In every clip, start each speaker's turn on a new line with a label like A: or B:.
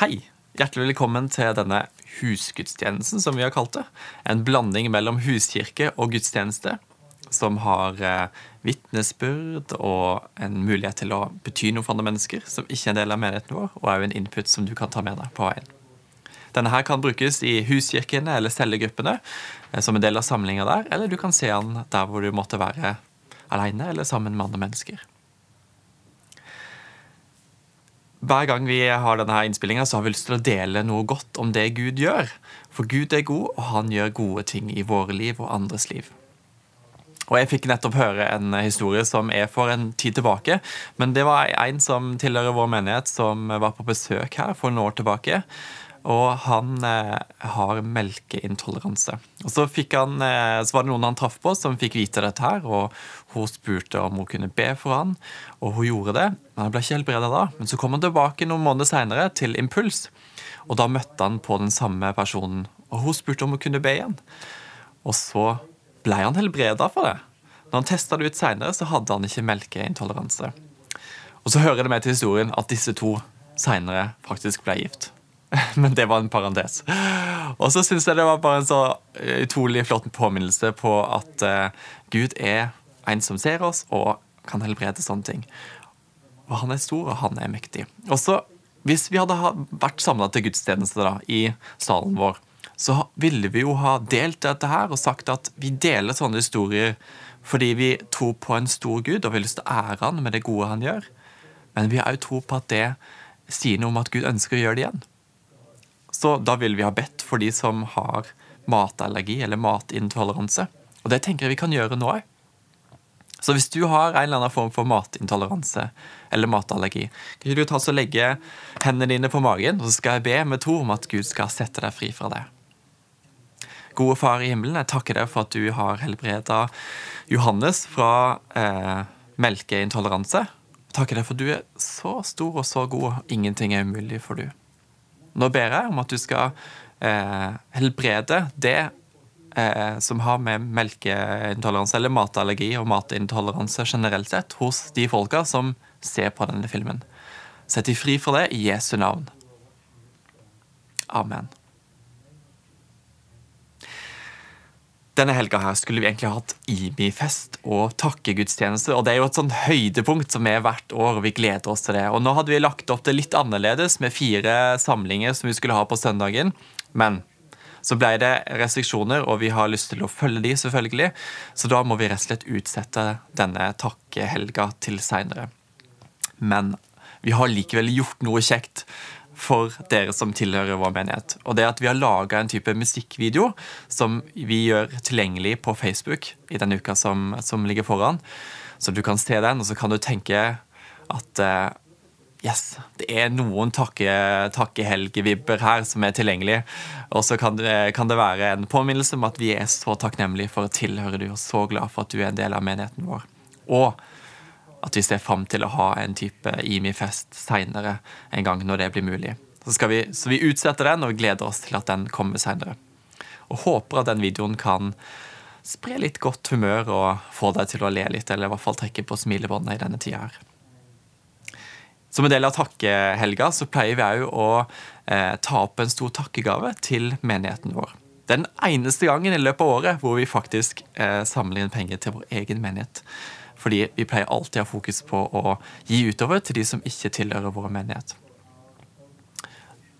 A: Hei. Hjertelig velkommen til denne husgudstjenesten, som vi har kalt det. En blanding mellom huskirke og gudstjeneste, som har eh, vitnesbyrd og en mulighet til å bety noe for andre mennesker som ikke er en del av menigheten vår, og òg en input som du kan ta med deg på veien. Denne her kan brukes i huskirkene eller cellegruppene eh, som en del av samlinga der, eller du kan se den der hvor du måtte være alene eller sammen med andre mennesker. Hver gang vi har denne innspillinga, har vi lyst til å dele noe godt om det Gud gjør. For Gud er god, og han gjør gode ting i våre liv og andres liv. Og Jeg fikk nettopp høre en historie som er for en tid tilbake. Men det var en som tilhører vår menighet, som var på besøk her for noen år tilbake. Og han eh, har melkeintoleranse. Og så, han, eh, så, var det noen han traff på, som fikk vite dette her. Og hun spurte om hun kunne be for han, og hun gjorde det. Men han ble ikke helbreda da. Men så kom han tilbake noen måneder seinere til Impuls. Og da møtte han på den samme personen. Og hun spurte om hun kunne be igjen. Og så ble han helbreda for det. Når han testa det ut seinere, så hadde han ikke melkeintoleranse. Og så hører det med til historien at disse to seinere faktisk ble gift. Men det var en parentes. Og så syns jeg det var bare en så utrolig flott påminnelse på at uh, Gud er en som ser oss og kan helbrede sånne ting. Og han er stor, og han er mektig. Og så, Hvis vi hadde vært samla til gudstjeneste da, i salen vår, så ville vi jo ha delt dette her og sagt at vi deler sånne historier fordi vi tror på en stor Gud og vi har lyst til å ære han med det gode han gjør. Men vi har òg tro på at det sier noe om at Gud ønsker å gjøre det igjen. Så da vil vi ha bedt for de som har matallergi eller matintoleranse. Og det tenker jeg vi kan gjøre nå òg. Så hvis du har en eller annen form for matintoleranse eller matallergi, kan du ta og legge hendene dine på magen, og så skal jeg be med tro om at Gud skal sette deg fri fra det. Gode Far i himmelen, jeg takker deg for at du har helbreda Johannes fra eh, melkeintoleranse. Jeg takker deg for at du er så stor og så god, ingenting er umulig for du. Nå ber jeg om at du skal eh, helbrede det eh, som har med melkeintoleranse eller matallergi og matintoleranse generelt sett hos de folka som ser på denne filmen. Sett de fri for det i Jesu navn. Amen. Denne helga her skulle vi egentlig ha hatt IMI-fest og takkegudstjeneste. og Det er jo et sånn høydepunkt som er hvert år, og vi gleder oss til det. Og Nå hadde vi lagt opp det litt annerledes med fire samlinger som vi skulle ha på søndagen. Men så ble det restriksjoner, og vi har lyst til å følge de selvfølgelig. Så da må vi rett og slett utsette denne takkehelga til seinere. Men vi har likevel gjort noe kjekt for dere som tilhører vår menighet. Og det at vi har laga en type musikkvideo som vi gjør tilgjengelig på Facebook i den uka som, som, ligger foran. Så du kan se den, og så kan du tenke at uh, yes, det er noen takke, takkehelgevibber her som er tilgjengelig. Og så kan, kan, det være en påminnelse om at vi er så takknemlige for å tilhøre du, og så glad for at du er en del av menigheten vår. Og at vi ser fram til å ha en type IMI-fest seinere en gang når det blir mulig. Så, vi, så, vi, utsetter den og gleder oss til at den kommer seinere. Og håper at den videoen kan spre litt godt humør og få deg til å le litt, eller i hvert fall trekke på smilebåndet i denne tida her. Som en del av takkehelga så pleier vi òg å eh, ta opp en stor takkegave til menigheten vår. Den eneste gangen i løpet av året hvor vi faktisk eh, samler inn penger til vår egen menighet. Fordi vi pleier alltid å ha fokus på å gi utover til de som ikke tilhører vår menighet.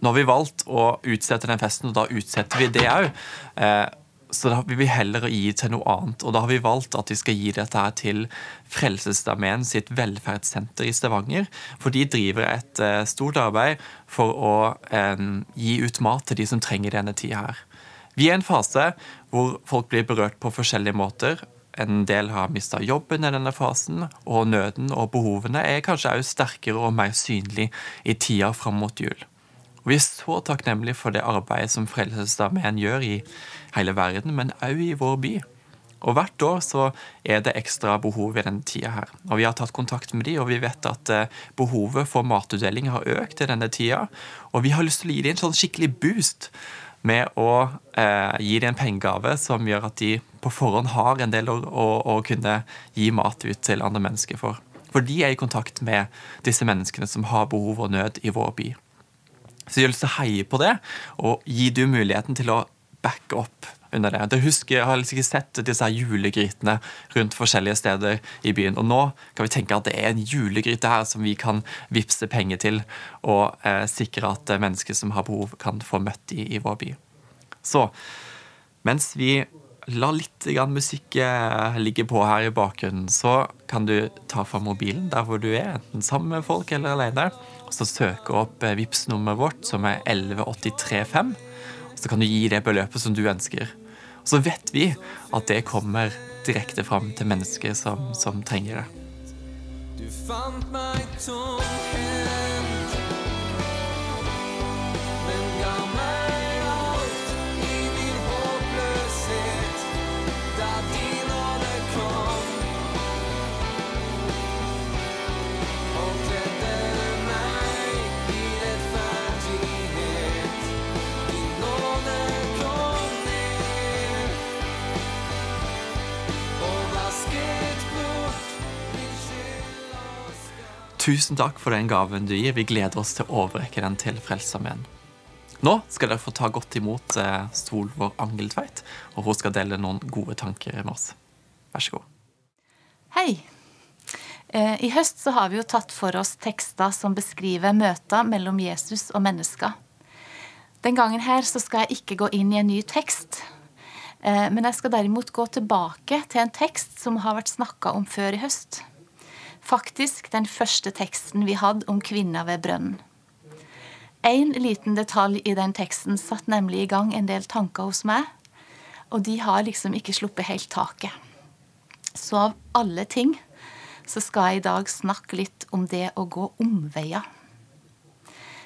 A: Nå har vi valgt å utsette den festen, og da utsetter vi det òg. Eh, så da vil vi heller gi til noe annet. Og da har vi valgt at vi skal gi dette her til Frelsesarmeen sitt velferdssenter i Stavanger. For de driver et eh, stort arbeid for å eh, gi ut mat til de som trenger denne tida her. Vi er i en fase hvor folk blir berørt på forskjellige måter. En del har mista jobben i denne fasen, og nøden og behovene er kanskje også sterkere og mer synlig i tida fram mot jul. Og Vi er så takknemlige for det arbeidet som Frelsesarmeen gjør i hele verden, men også i vår by. Og Hvert år så er det ekstra behov i denne tida her. Og Vi har tatt kontakt med de, og vi vet at eh, behovet for matutdeling har økt i denne tida. Og vi har lyst til å gi dem en sånn skikkelig boost med å eh, gi dem en pengegave som gjør at de på forhånd har en del å, å, å, kunne gi mat ut til andre mennesker for. For de er i kontakt med disse menneskene som har behov og nød i vår by. Så jeg har lyst til å heie på det og gi du muligheten til å backe opp under det. det husker, jeg har liksom ikke sett disse julegrytene rundt forskjellige steder i byen. Og nå kan vi tenke at det er en julegryte her som vi kan vippse penger til, og eh, sikre at mennesker som har behov, kan få møtt i, i vår by. Så mens vi lar litt musikk eh, ligge på her i bakgrunnen, så kan du ta fram mobilen der hvor du er, enten sammen med folk eller alene, og så søke opp Vipps-nummeret vårt, som er 11835. Så kan du gi det beløpet som du ønsker. Og så vet vi at det kommer direkte fram til mennesker som, som trenger det. Du fant meg tomhendt, Tusen takk for den gaven du gir. Vi gleder oss til å overrekke den til Frelsesarmeen. Nå skal dere få ta godt imot eh, Solvår Angeltveit, og hun skal dele noen gode tanker med oss. Vær så god.
B: Hei! Eh, I høst så har vi jo tatt for oss tekster som beskriver møter mellom Jesus og mennesker. Den gangen her så skal jeg ikke gå inn i en ny tekst. eh, Men jeg skal derimot gå tilbake til en tekst som har vært snakka om før i høst. Faktisk den første teksten vi hadde om kvinner ved brønnen. En liten detalj i den teksten satt nemlig i gang en del tanker hos meg, og de har liksom ikke sluppet helt taket. Så av alle ting så skal jeg i dag snakke litt om det å gå omveier.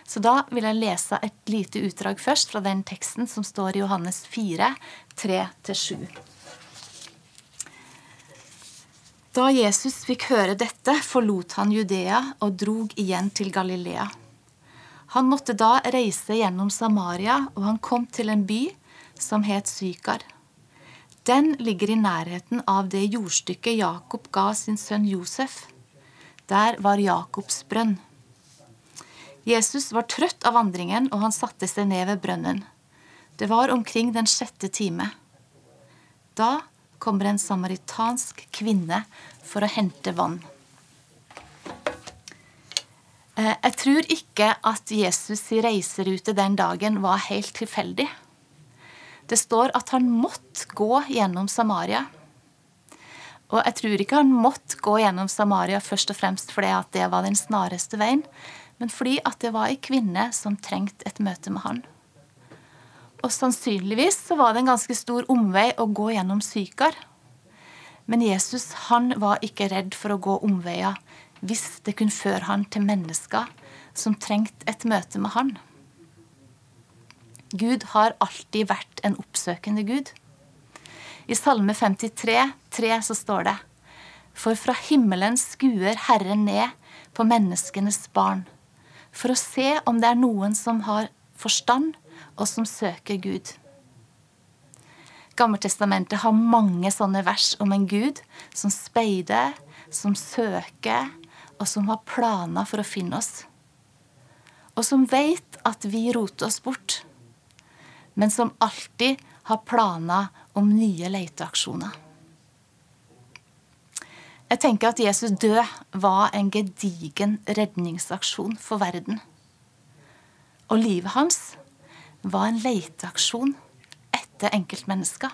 B: Så da vil jeg lese et lite utdrag først fra den teksten som står i Johannes 4, 3-7. Da Jesus fikk høre dette, forlot han Judea og drog igjen til Galilea. Han måtte da reise gjennom Samaria, og han kom til en by som het Sykar. Den ligger i nærheten av det jordstykket Jakob ga sin sønn Josef. Der var Jakobs brønn. Jesus var trøtt av vandringen, og han satte seg ned ved brønnen. Det var omkring den sjette time. Da kommer en samaritansk kvinne for å hente vann. Eh, Jeg tror ikke at Jesus' i reiserute den dagen var helt tilfeldig. Det står at han måtte gå gjennom Samaria. Og jeg tror ikke han måtte gå gjennom Samaria først og fremst fordi at det var den snareste veien, men fordi at det var ei kvinne som trengte et møte med han. Og sannsynligvis så var det en ganske stor omvei å gå gjennom Sykar. Men Jesus han var ikke redd for å gå omveier hvis det kunne føre han til mennesker som trengte et møte med han. Gud har alltid vært en oppsøkende Gud. I Salme 53, 3 så står det For fra himmelen skuer Herren ned på menneskenes barn, for å se om det er noen som har forstand, og som søker Gud. Gammeltestamentet har mange sånne vers om en Gud som speider, som søker, og som har planer for å finne oss. Og som vet at vi roter oss bort, men som alltid har planer om nye leteaksjoner. Jeg tenker at Jesus død var en gedigen redningsaksjon for verden. Og livet hans var en leteaksjon etter enkeltmennesker.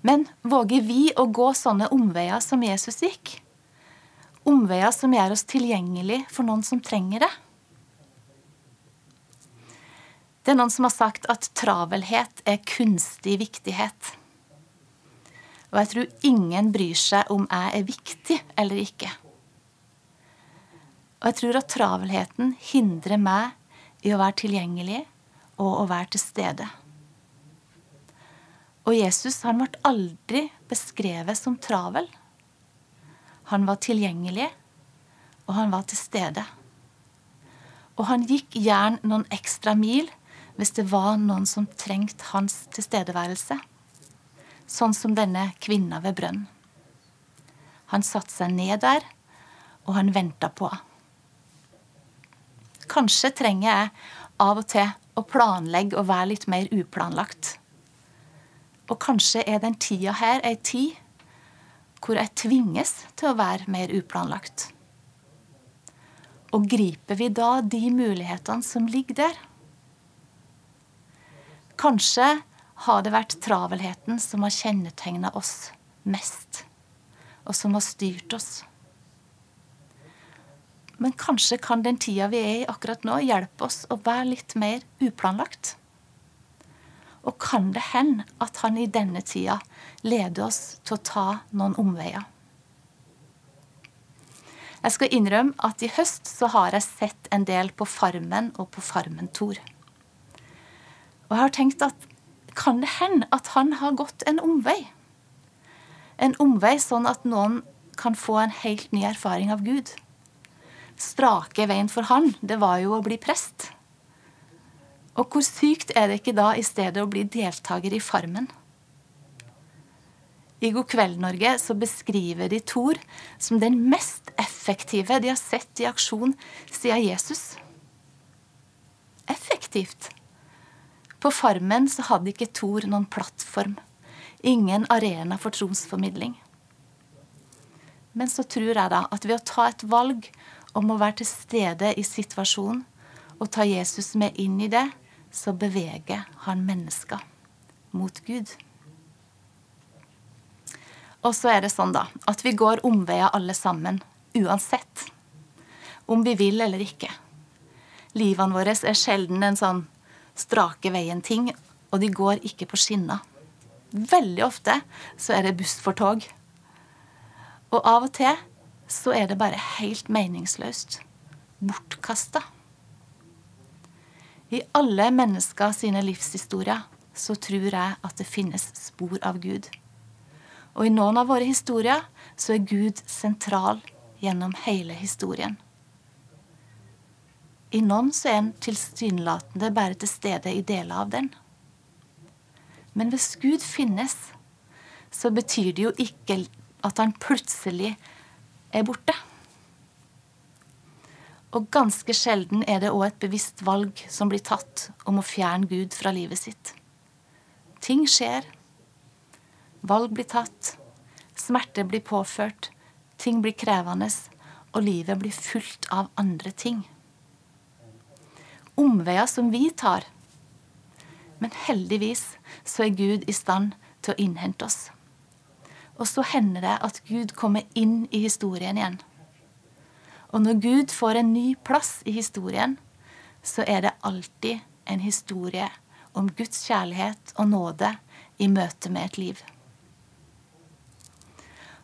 B: Men våger vi å gå sånne omveier som Jesus gikk? Omveier som gjør oss tilgjengelig for noen som trenger det? Det er noen som har sagt at travelhet er kunstig viktighet. Og jeg tror ingen bryr seg om jeg er viktig eller ikke. Og jeg tror at travelheten hindrer meg i å være tilgjengelig og å være til stede. Og Jesus han ble aldri beskrevet som travel. Han var tilgjengelig, og han var til stede. Og han gikk gjerne noen ekstra mil hvis det var noen som trengte hans tilstedeværelse. Sånn som denne kvinna ved brønn. Han satte seg ned der, og han venta på henne. Kanskje trenger jeg av og til å planlegge og være litt mer uplanlagt. Og kanskje er den tida her ei tid hvor jeg tvinges til å være mer uplanlagt. Og griper vi da de mulighetene som ligger der? Kanskje har det vært travelheten som har kjennetegna oss mest, og som har styrt oss. Men kanskje kan den tida vi er i akkurat nå, hjelpe oss å være litt mer uplanlagt. Og kan det hende at han i denne tida leder oss til å ta noen omveier? Jeg skal innrømme at i høst så har jeg sett en del på Farmen og på Farmen Tor. Og jeg har tenkt at kan det hende at han har gått en omvei? En omvei sånn at noen kan få en helt ny erfaring av Gud strake veien for han, det var jo å bli prest. Og hvor sykt er det ikke da i stedet å bli deltaker i Farmen? I God kveld, Norge så beskriver de Thor som den mest effektive de har sett i aksjon siden Jesus. Effektivt. På Farmen så hadde ikke Thor noen plattform. Ingen arena for trosformidling. Men så tror jeg da at ved å ta et valg om å være til stede i situasjonen og ta Jesus med inn i det, så beveger han mennesker mot Gud. Og så er det sånn da, at vi går omveier alle sammen, uansett. Om vi vil eller ikke. Livene våre er sjelden en sånn strake veien-ting, og de går ikke på skinner. Veldig ofte så er det buss for tog. Og av og til så er det bare helt meningsløst. Bortkasta. I alle mennesker sine livshistorier så tror jeg at det finnes spor av Gud. Og i noen av våre historier så er Gud sentral gjennom hele historien. I noen så er han tilsynelatende bare til stede i deler av den. Men hvis Gud finnes, så betyr det jo ikke at han plutselig er borte. Og ganske sjelden er det òg et bevisst valg som blir tatt om å fjerne Gud fra livet sitt. Ting skjer. Valg blir tatt. Smerte blir påført. Ting blir krevende. Og livet blir fullt av andre ting. Omveier som vi tar. Men heldigvis så er Gud i stand til å innhente oss. Og så hender det at Gud kommer inn i historien igjen. Og når Gud får en ny plass i historien, så er det alltid en historie om Guds kjærlighet og nåde i møte med et liv.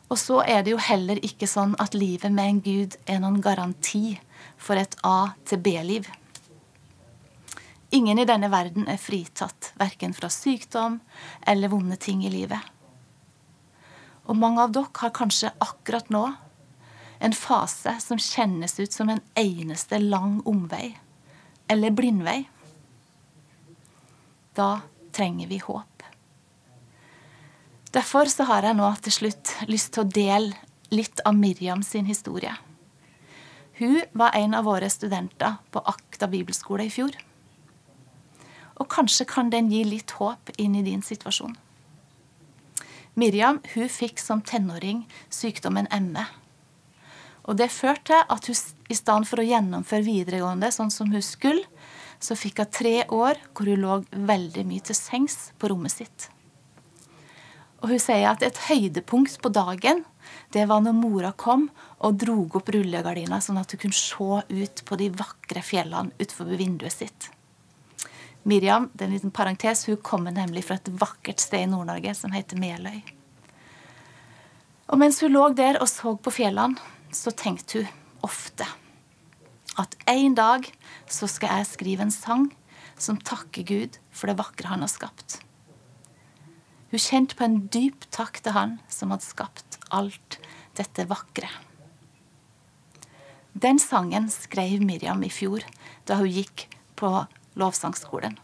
B: Og så er det jo heller ikke sånn at livet med en Gud er noen garanti for et A til B-liv. Ingen i denne verden er fritatt, verken fra sykdom eller vonde ting i livet. Og mange av dere har kanskje akkurat nå en fase som kjennes ut som en eneste lang omvei eller blindvei. Da trenger vi håp. Derfor så har jeg nå til slutt lyst til å dele litt av Miriam sin historie. Hun var en av våre studenter på Akta bibelskole i fjor. Og kanskje kan den gi litt håp inn i din situasjon. Miriam hun fikk som tenåring sykdommen ME. Og Det førte til at hun i stedet for å gjennomføre videregående sånn som hun skulle, så fikk hun tre år hvor hun lå veldig mye til sengs på rommet sitt. Og Hun sier at et høydepunkt på dagen det var når mora kom og drog opp rullegardina, sånn at hun kunne se ut på de vakre fjellene utenfor vinduet sitt. Miriam det er en liten parentes, hun kommer nemlig fra et vakkert sted i Nord-Norge som heter Meløy. Og mens hun lå der og så på fjellene, så tenkte hun ofte at en dag så skal jeg skrive en sang som takker Gud for det vakre han har skapt. Hun kjente på en dyp takk til han som hadde skapt alt dette vakre. Den sangen skrev Miriam i fjor da hun gikk på lovsangskolen.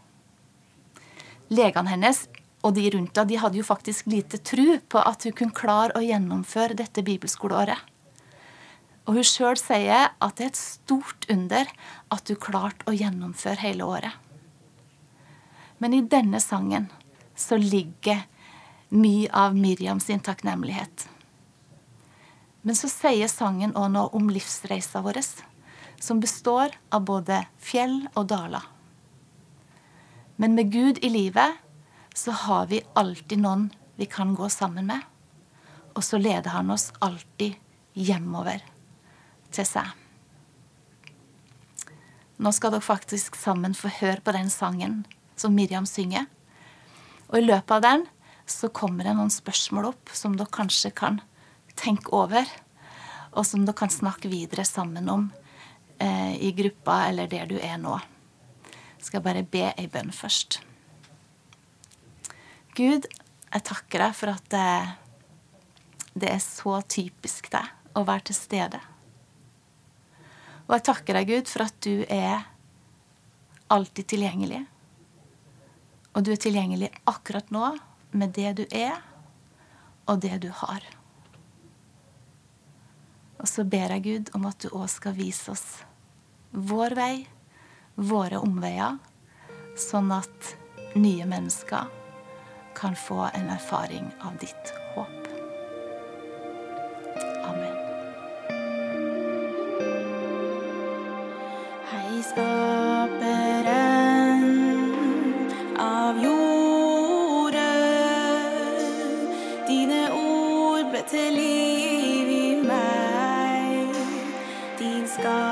B: Legene hennes og de rundt henne de hadde jo faktisk lite tru på at hun kunne klare å gjennomføre dette bibelskoleåret. Og hun sjøl sier at det er et stort under at hun klarte å gjennomføre hele året. Men i denne sangen så ligger mye av Miriam sin takknemlighet. Men så sier sangen òg noe om livsreisa vår, som består av både fjell og daler. Men med Gud i livet så har vi alltid noen vi kan gå sammen med. Og så leder han oss alltid hjemover til seg. Nå skal dere faktisk sammen få høre på den sangen som Miriam synger. Og i løpet av den så kommer det noen spørsmål opp som dere kanskje kan tenke over, og som dere kan snakke videre sammen om eh, i gruppa eller der du er nå. Jeg skal bare be ei bønn først. Gud, jeg takker deg for at det, det er så typisk deg å være til stede. Og jeg takker deg, Gud, for at du er alltid tilgjengelig. Og du er tilgjengelig akkurat nå med det du er, og det du har. Og så ber jeg Gud om at du òg skal vise oss vår vei, våre omveier, sånn at nye mennesker kan få en erfaring av ditt håp. Amen.
C: Hei, skaperen av jorden. Dine ord ble til liv i meg. Din skapelse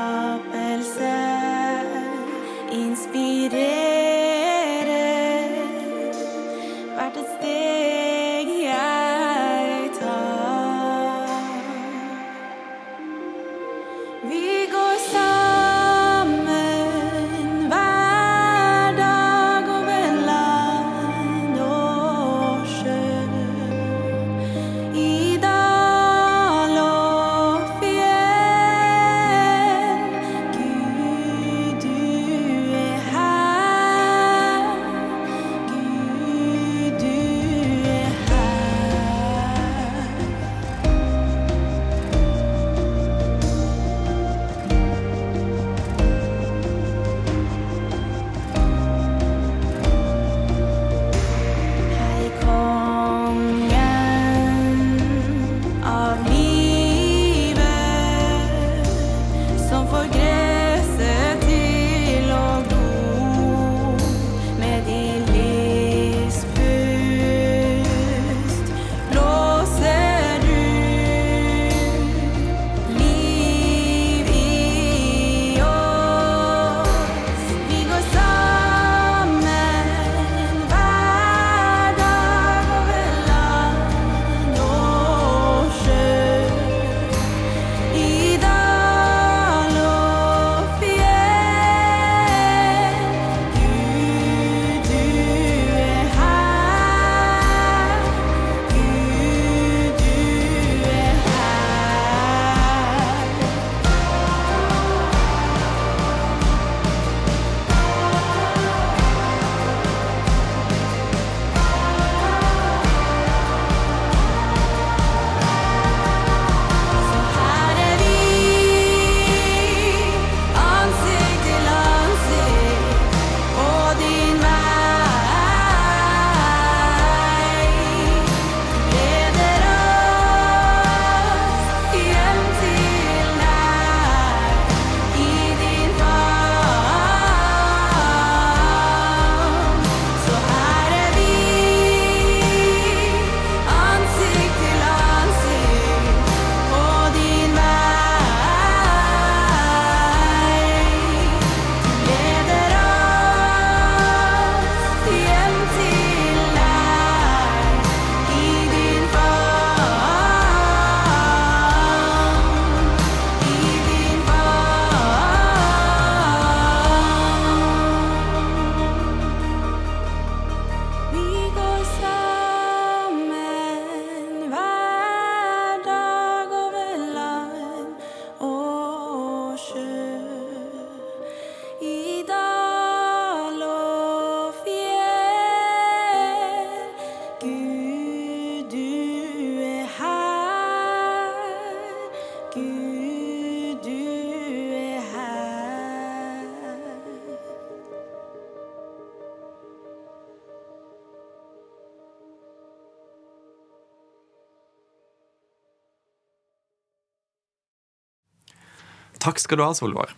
A: Takk skal du ha, Solvår.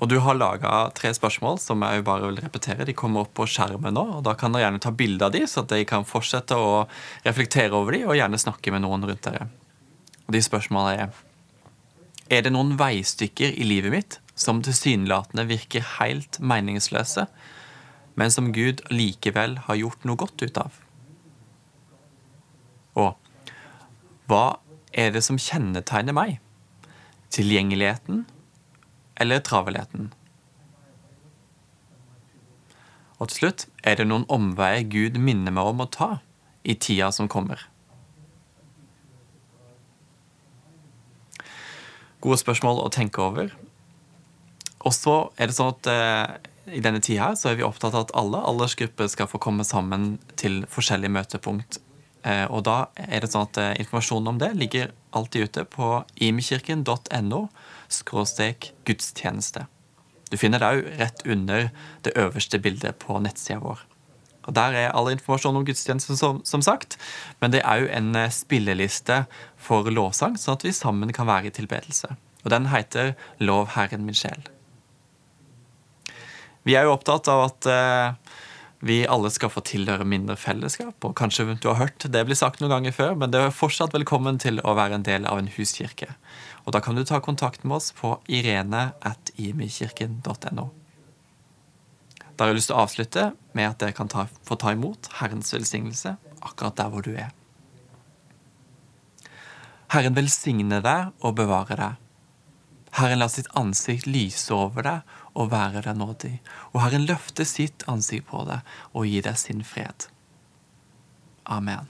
A: Og du har laga tre spørsmål som jeg bare vil repetere. De kommer opp på skjermen nå, og da kan dere gjerne ta bilde av de, så at dere kan fortsette å reflektere over de, og gjerne snakke med noen rundt dere. Og de spørsmålene er Er det noen veistykker i livet mitt som tilsynelatende virker helt meningsløse, men som Gud likevel har gjort noe godt ut av? Og hva er det som kjennetegner meg? Tilgjengeligheten eller travelheten? Og til slutt, er det noen omveier Gud minner meg om å ta i tida som kommer? Gode spørsmål å tenke over. Og så er det sånn at eh, i denne tida her så er vi opptatt av at alle aldersgrupper skal få komme sammen til forskjellige møtepunkt. Eh, og da er det sånn at eh, informasjonen om det ligger alltid ute på imkirken.no skråstek gudstjeneste. Du finner det òg rett under det øverste bildet på nettsida vår. Og Der er all informasjon om gudstjenesten, som, som sagt. Men det er òg en eh, spilleliste for lovsang, sånn at vi sammen kan være i tilbedelse. Og den heter Lov Herren min sjel. Vi er jo opptatt av at eh, vi alle skal få tilhøre mindre fellesskap. Og kanskje du har hørt det bli sagt noen ganger før, men det er fortsatt velkommen til å være en del av en huskirke. Og da kan du ta kontakt med oss på irene.imikirken.no. Da har jeg lyst til å avslutte med at dere kan ta, få ta imot Herrens velsignelse akkurat der hvor du er. Herren velsigne deg og bevare deg. Herren lar sitt ansikt lyse over deg og være deg nådig. Og Herren løfte sitt ansikt på deg og gi deg sin fred. Amen.